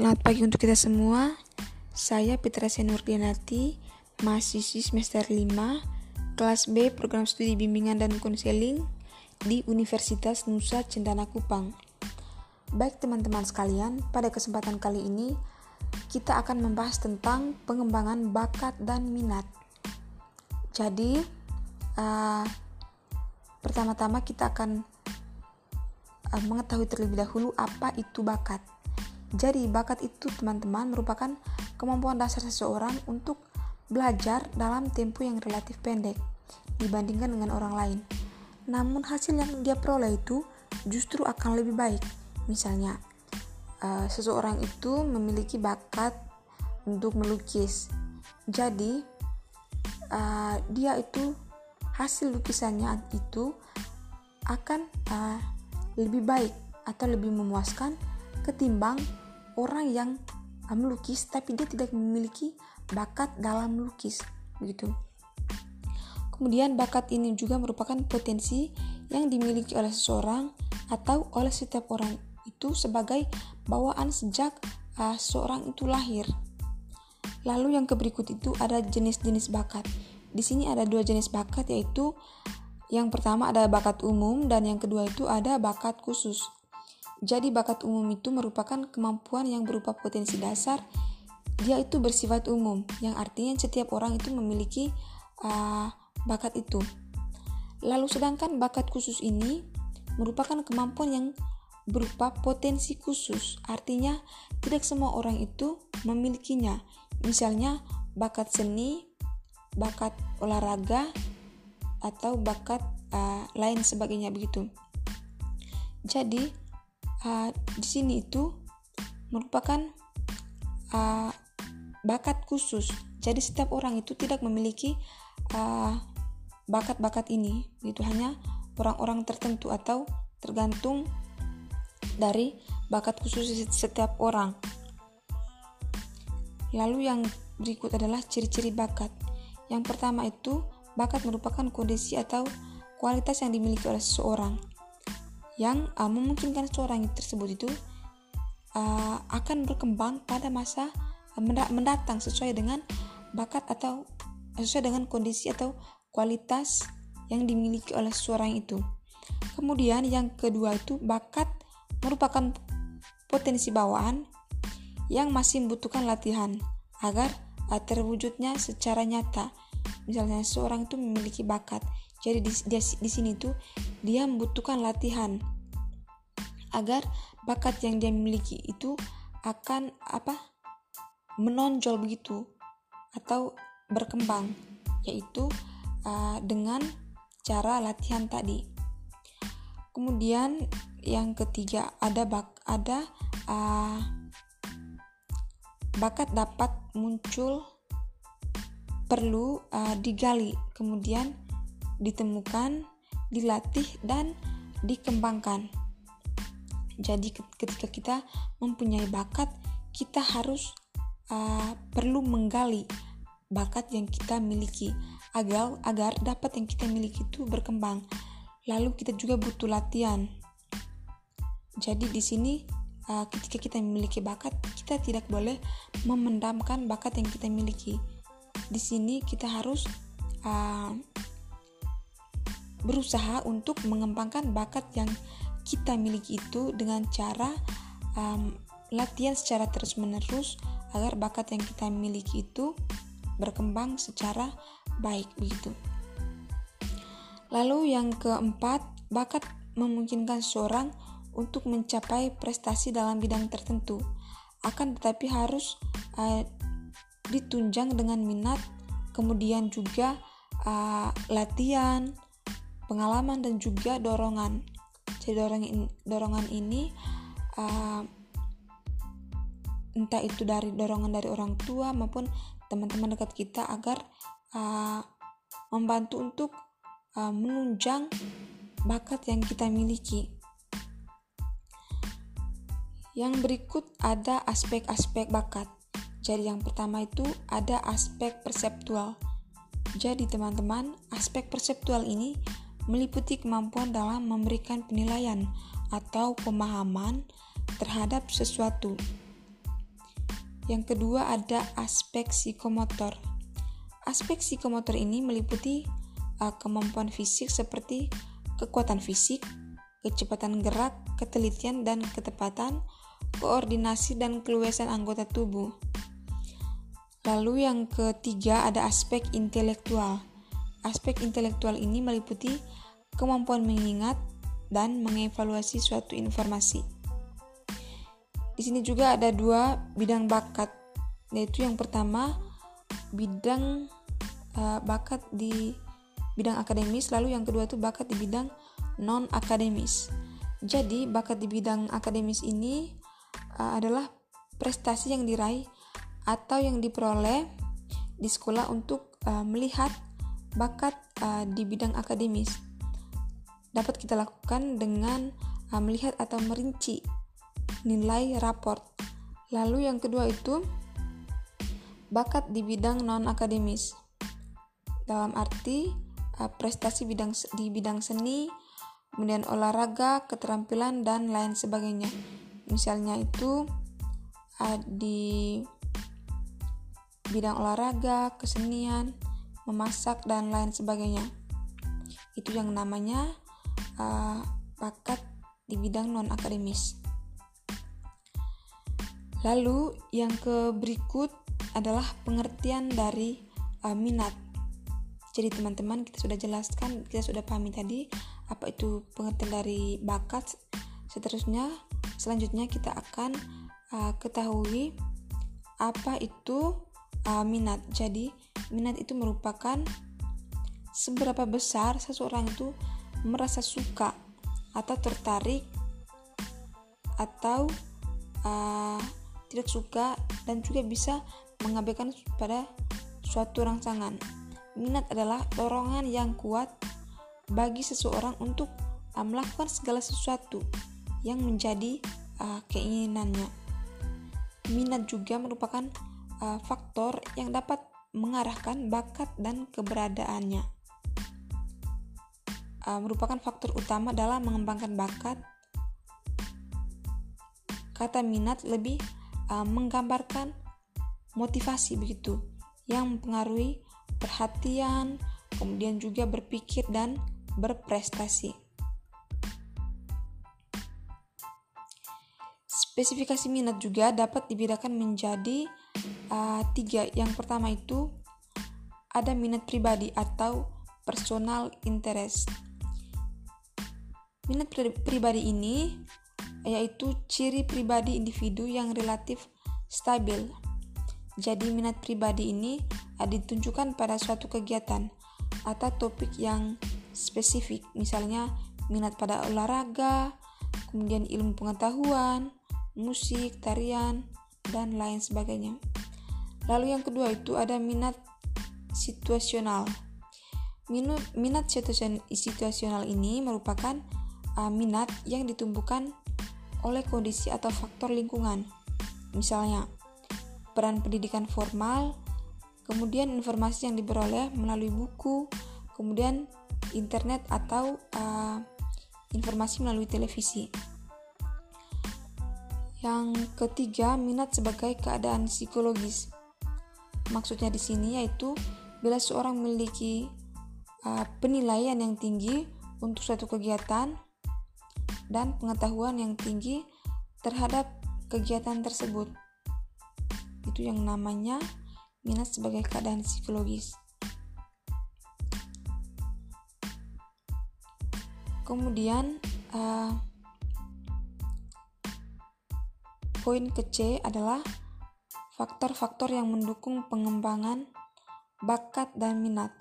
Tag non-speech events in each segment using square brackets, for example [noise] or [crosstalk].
Selamat pagi untuk kita semua. Saya Petra Senurdianati, mahasiswi semester 5, kelas B program studi bimbingan dan konseling di Universitas Nusa Cendana Kupang. Baik teman-teman sekalian, pada kesempatan kali ini kita akan membahas tentang pengembangan bakat dan minat. Jadi, uh, pertama-tama kita akan uh, mengetahui terlebih dahulu apa itu bakat. Jadi, bakat itu, teman-teman, merupakan kemampuan dasar seseorang untuk belajar dalam tempo yang relatif pendek dibandingkan dengan orang lain. Namun, hasil yang dia peroleh itu justru akan lebih baik. Misalnya, uh, seseorang itu memiliki bakat untuk melukis, jadi uh, dia itu hasil lukisannya itu akan uh, lebih baik atau lebih memuaskan ketimbang orang yang melukis tapi dia tidak memiliki bakat dalam melukis begitu. Kemudian bakat ini juga merupakan potensi yang dimiliki oleh seseorang atau oleh setiap orang itu sebagai bawaan sejak uh, seorang itu lahir. Lalu yang keberikut itu ada jenis-jenis bakat. Di sini ada dua jenis bakat yaitu yang pertama ada bakat umum dan yang kedua itu ada bakat khusus. Jadi bakat umum itu merupakan kemampuan yang berupa potensi dasar. Dia itu bersifat umum, yang artinya setiap orang itu memiliki uh, bakat itu. Lalu sedangkan bakat khusus ini merupakan kemampuan yang berupa potensi khusus. Artinya tidak semua orang itu memilikinya. Misalnya bakat seni, bakat olahraga atau bakat uh, lain sebagainya begitu. Jadi uh, di sini itu merupakan uh, bakat khusus. Jadi setiap orang itu tidak memiliki bakat-bakat uh, ini, itu hanya orang-orang tertentu atau tergantung dari bakat khusus setiap orang. Lalu yang berikut adalah ciri-ciri bakat. Yang pertama itu bakat merupakan kondisi atau kualitas yang dimiliki oleh seseorang yang uh, memungkinkan seorang tersebut itu uh, akan berkembang pada masa uh, mendatang sesuai dengan bakat atau sesuai dengan kondisi atau kualitas yang dimiliki oleh seseorang itu. Kemudian yang kedua itu bakat merupakan potensi bawaan yang masih membutuhkan latihan agar terwujudnya secara nyata. Misalnya seorang itu memiliki bakat jadi di, di, di sini tuh dia membutuhkan latihan agar bakat yang dia miliki itu akan apa menonjol begitu atau berkembang yaitu uh, dengan cara latihan tadi. Kemudian yang ketiga ada bak ada uh, bakat dapat muncul perlu uh, digali kemudian ditemukan, dilatih, dan dikembangkan. Jadi, ketika kita mempunyai bakat, kita harus uh, perlu menggali bakat yang kita miliki agar agar dapat yang kita miliki itu berkembang. Lalu kita juga butuh latihan. Jadi di sini uh, ketika kita memiliki bakat, kita tidak boleh memendamkan bakat yang kita miliki. Di sini kita harus uh, berusaha untuk mengembangkan bakat yang kita miliki itu dengan cara um, latihan secara terus-menerus agar bakat yang kita miliki itu berkembang secara baik begitu. Lalu yang keempat, bakat memungkinkan seorang untuk mencapai prestasi dalam bidang tertentu. Akan tetapi harus uh, ditunjang dengan minat, kemudian juga uh, latihan, pengalaman dan juga dorongan. Jadi dorongan dorongan ini uh, entah itu dari dorongan dari orang tua maupun teman-teman dekat kita agar uh, membantu untuk uh, menunjang bakat yang kita miliki. Yang berikut ada aspek-aspek bakat. Jadi yang pertama itu ada aspek perseptual. Jadi teman-teman, aspek perseptual ini meliputi kemampuan dalam memberikan penilaian atau pemahaman terhadap sesuatu. Yang kedua ada aspek psikomotor. Aspek psikomotor ini meliputi uh, kemampuan fisik seperti kekuatan fisik, kecepatan gerak, ketelitian dan ketepatan, koordinasi dan keluasan anggota tubuh. Lalu yang ketiga ada aspek intelektual. Aspek intelektual ini meliputi kemampuan mengingat dan mengevaluasi suatu informasi. Di sini juga ada dua bidang bakat, yaitu yang pertama bidang uh, bakat di bidang akademis, lalu yang kedua itu bakat di bidang non akademis. Jadi bakat di bidang akademis ini uh, adalah prestasi yang diraih atau yang diperoleh di sekolah untuk uh, melihat bakat uh, di bidang akademis. Dapat kita lakukan dengan uh, melihat atau merinci nilai raport. Lalu yang kedua itu bakat di bidang non akademis. Dalam arti uh, prestasi bidang di bidang seni, kemudian olahraga, keterampilan dan lain sebagainya. Misalnya itu uh, di bidang olahraga, kesenian, memasak dan lain sebagainya. Itu yang namanya uh, bakat di bidang non akademis. Lalu yang ke berikut adalah pengertian dari uh, minat jadi teman-teman kita sudah jelaskan, kita sudah pahami tadi apa itu pengertian dari bakat. Seterusnya, selanjutnya kita akan uh, ketahui apa itu uh, minat. Jadi minat itu merupakan seberapa besar seseorang itu merasa suka atau tertarik atau uh, tidak suka dan juga bisa mengabaikan pada suatu rangsangan. Minat adalah dorongan yang kuat bagi seseorang untuk uh, melakukan segala sesuatu yang menjadi uh, keinginannya. Minat juga merupakan uh, faktor yang dapat mengarahkan bakat dan keberadaannya. Uh, merupakan faktor utama dalam mengembangkan bakat. Kata minat lebih uh, menggambarkan motivasi begitu yang mempengaruhi perhatian, kemudian juga berpikir dan berprestasi. Spesifikasi minat juga dapat dibedakan menjadi uh, tiga. Yang pertama itu ada minat pribadi atau personal interest. Minat pribadi ini yaitu ciri pribadi individu yang relatif stabil. Jadi minat pribadi ini ditunjukkan pada suatu kegiatan atau topik yang spesifik, misalnya minat pada olahraga, kemudian ilmu pengetahuan, musik, tarian, dan lain sebagainya. Lalu yang kedua itu ada minat situasional. Minat situasional ini merupakan uh, minat yang ditumbuhkan oleh kondisi atau faktor lingkungan. Misalnya, peran pendidikan formal kemudian informasi yang diperoleh melalui buku, kemudian internet atau uh, informasi melalui televisi. Yang ketiga, minat sebagai keadaan psikologis. Maksudnya di sini yaitu bila seorang memiliki uh, penilaian yang tinggi untuk suatu kegiatan dan pengetahuan yang tinggi terhadap kegiatan tersebut. Itu yang namanya minat sebagai keadaan psikologis. Kemudian uh, poin ke C adalah faktor-faktor yang mendukung pengembangan bakat dan minat.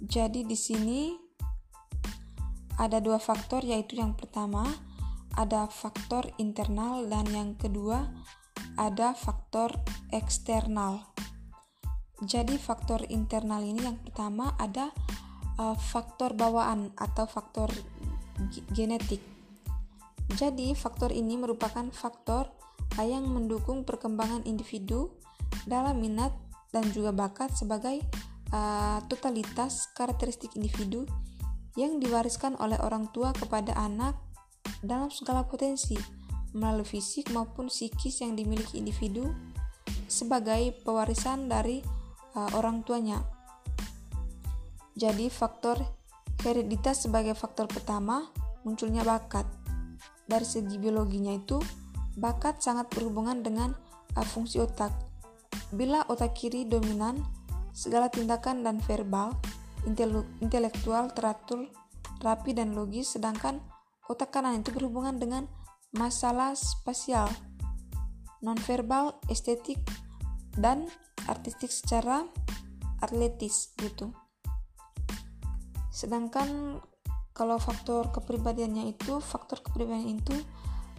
Jadi di sini ada dua faktor yaitu yang pertama ada faktor internal dan yang kedua ada faktor eksternal. Jadi faktor internal ini yang pertama ada uh, faktor bawaan atau faktor genetik. Jadi faktor ini merupakan faktor yang mendukung perkembangan individu dalam minat dan juga bakat sebagai uh, totalitas karakteristik individu yang diwariskan oleh orang tua kepada anak dalam segala potensi melalui fisik maupun psikis yang dimiliki individu sebagai pewarisan dari uh, orang tuanya. Jadi faktor hereditas sebagai faktor pertama munculnya bakat. Dari segi biologinya itu, bakat sangat berhubungan dengan uh, fungsi otak. Bila otak kiri dominan, segala tindakan dan verbal, intelektual teratur, rapi dan logis, sedangkan otak kanan itu berhubungan dengan masalah spasial, nonverbal, estetik, dan artistik secara atletis gitu. Sedangkan kalau faktor kepribadiannya itu, faktor kepribadian itu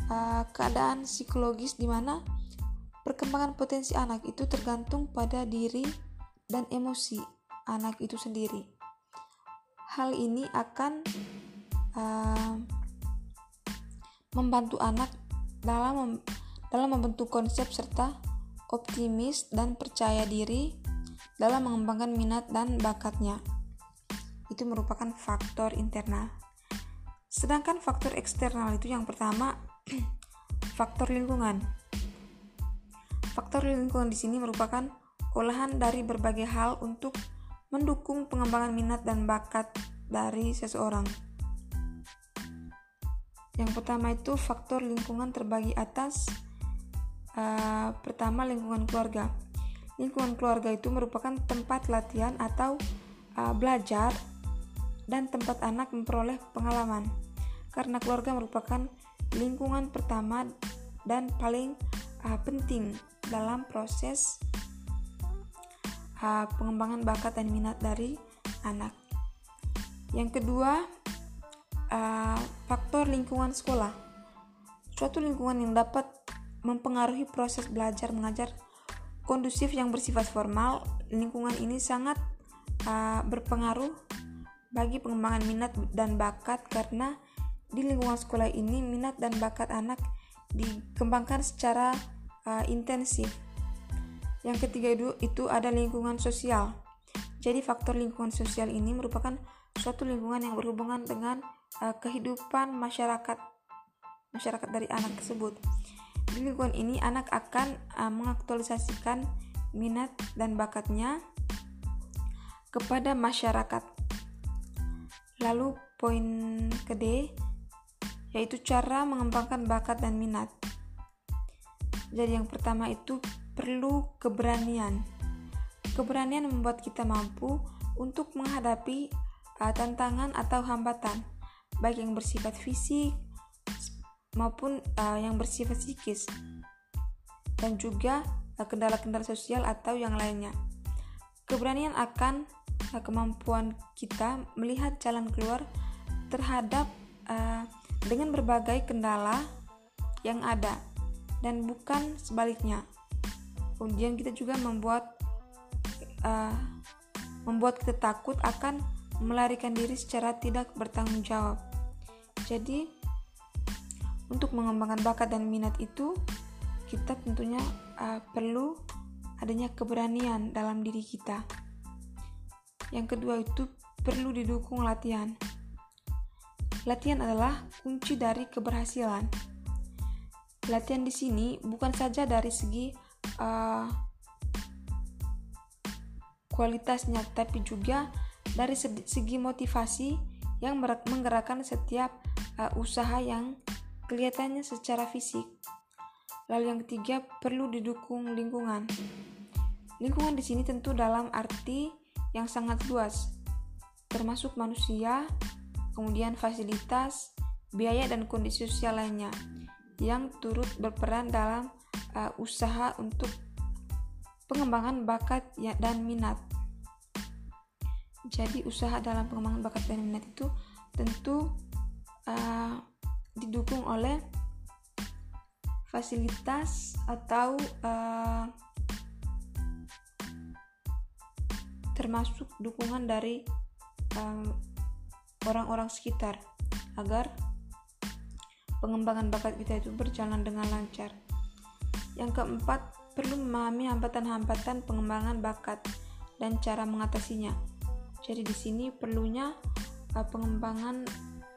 uh, keadaan psikologis di mana perkembangan potensi anak itu tergantung pada diri dan emosi anak itu sendiri. Hal ini akan uh, membantu anak dalam dalam membentuk konsep serta optimis dan percaya diri dalam mengembangkan minat dan bakatnya itu merupakan faktor internal. Sedangkan faktor eksternal itu yang pertama [clears throat] faktor lingkungan. Faktor lingkungan di sini merupakan olahan dari berbagai hal untuk mendukung pengembangan minat dan bakat dari seseorang. Yang pertama itu faktor lingkungan terbagi atas. Uh, pertama lingkungan keluarga. Lingkungan keluarga itu merupakan tempat latihan atau uh, belajar dan tempat anak memperoleh pengalaman, karena keluarga merupakan lingkungan pertama dan paling uh, penting dalam proses uh, pengembangan bakat dan minat dari anak. Yang kedua, uh, faktor lingkungan sekolah. Suatu lingkungan yang dapat mempengaruhi proses belajar mengajar kondusif yang bersifat formal, lingkungan ini sangat uh, berpengaruh bagi pengembangan minat dan bakat karena di lingkungan sekolah ini minat dan bakat anak dikembangkan secara uh, intensif. Yang ketiga itu, itu ada lingkungan sosial. Jadi faktor lingkungan sosial ini merupakan suatu lingkungan yang berhubungan dengan uh, kehidupan masyarakat masyarakat dari anak tersebut. Di lingkungan ini anak akan uh, mengaktualisasikan minat dan bakatnya kepada masyarakat Lalu poin ke yaitu cara mengembangkan bakat dan minat. Jadi yang pertama itu perlu keberanian. Keberanian membuat kita mampu untuk menghadapi uh, tantangan atau hambatan, baik yang bersifat fisik maupun uh, yang bersifat psikis, dan juga uh, kendala-kendala uh, sosial atau yang lainnya. Keberanian akan uh, kemampuan kita melihat jalan keluar terhadap uh, dengan berbagai kendala yang ada dan bukan sebaliknya. Kemudian kita juga membuat uh, membuat kita takut akan melarikan diri secara tidak bertanggung jawab. Jadi untuk mengembangkan bakat dan minat itu kita tentunya uh, perlu adanya keberanian dalam diri kita. Yang kedua itu perlu didukung latihan. Latihan adalah kunci dari keberhasilan. Latihan di sini bukan saja dari segi uh, kualitasnya, tapi juga dari segi motivasi yang menggerakkan setiap uh, usaha yang kelihatannya secara fisik. Lalu yang ketiga perlu didukung lingkungan. Lingkungan di sini tentu dalam arti yang sangat luas, termasuk manusia, kemudian fasilitas, biaya, dan kondisi sosial lainnya yang turut berperan dalam uh, usaha untuk pengembangan bakat ya, dan minat. Jadi, usaha dalam pengembangan bakat dan minat itu tentu uh, didukung oleh fasilitas atau uh, termasuk dukungan dari orang-orang um, sekitar agar pengembangan bakat kita itu berjalan dengan lancar. Yang keempat, perlu memahami hambatan-hambatan pengembangan bakat dan cara mengatasinya. Jadi di sini perlunya uh, pengembangan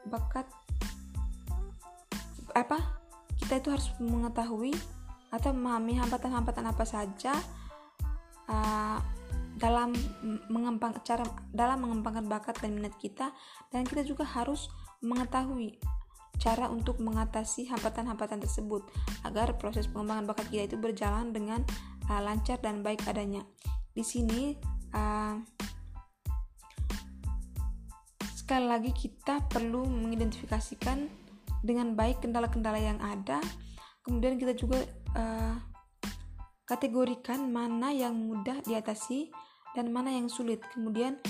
bakat apa? Kita itu harus mengetahui atau memahami hambatan-hambatan apa saja uh, dalam mengembang cara dalam mengembangkan bakat dan minat kita dan kita juga harus mengetahui cara untuk mengatasi hambatan-hambatan tersebut agar proses pengembangan bakat kita itu berjalan dengan uh, lancar dan baik adanya. Di sini uh, sekali lagi kita perlu mengidentifikasikan dengan baik kendala-kendala yang ada, kemudian kita juga uh, kategorikan mana yang mudah diatasi dan mana yang sulit. Kemudian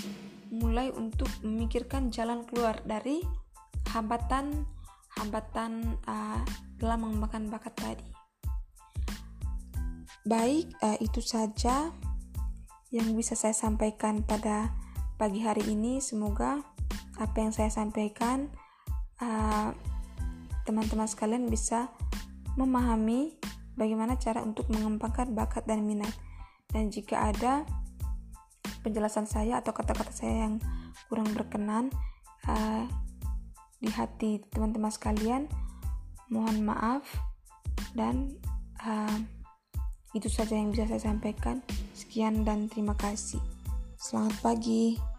mulai untuk memikirkan jalan keluar dari hambatan hambatan uh, dalam mengembangkan bakat tadi. Baik, uh, itu saja yang bisa saya sampaikan pada pagi hari ini. Semoga apa yang saya sampaikan teman-teman uh, sekalian bisa memahami bagaimana cara untuk mengembangkan bakat dan minat. Dan jika ada penjelasan saya atau kata-kata saya yang kurang berkenan uh, di hati teman-teman sekalian, mohon maaf dan uh, itu saja yang bisa saya sampaikan. Sekian dan terima kasih. Selamat pagi.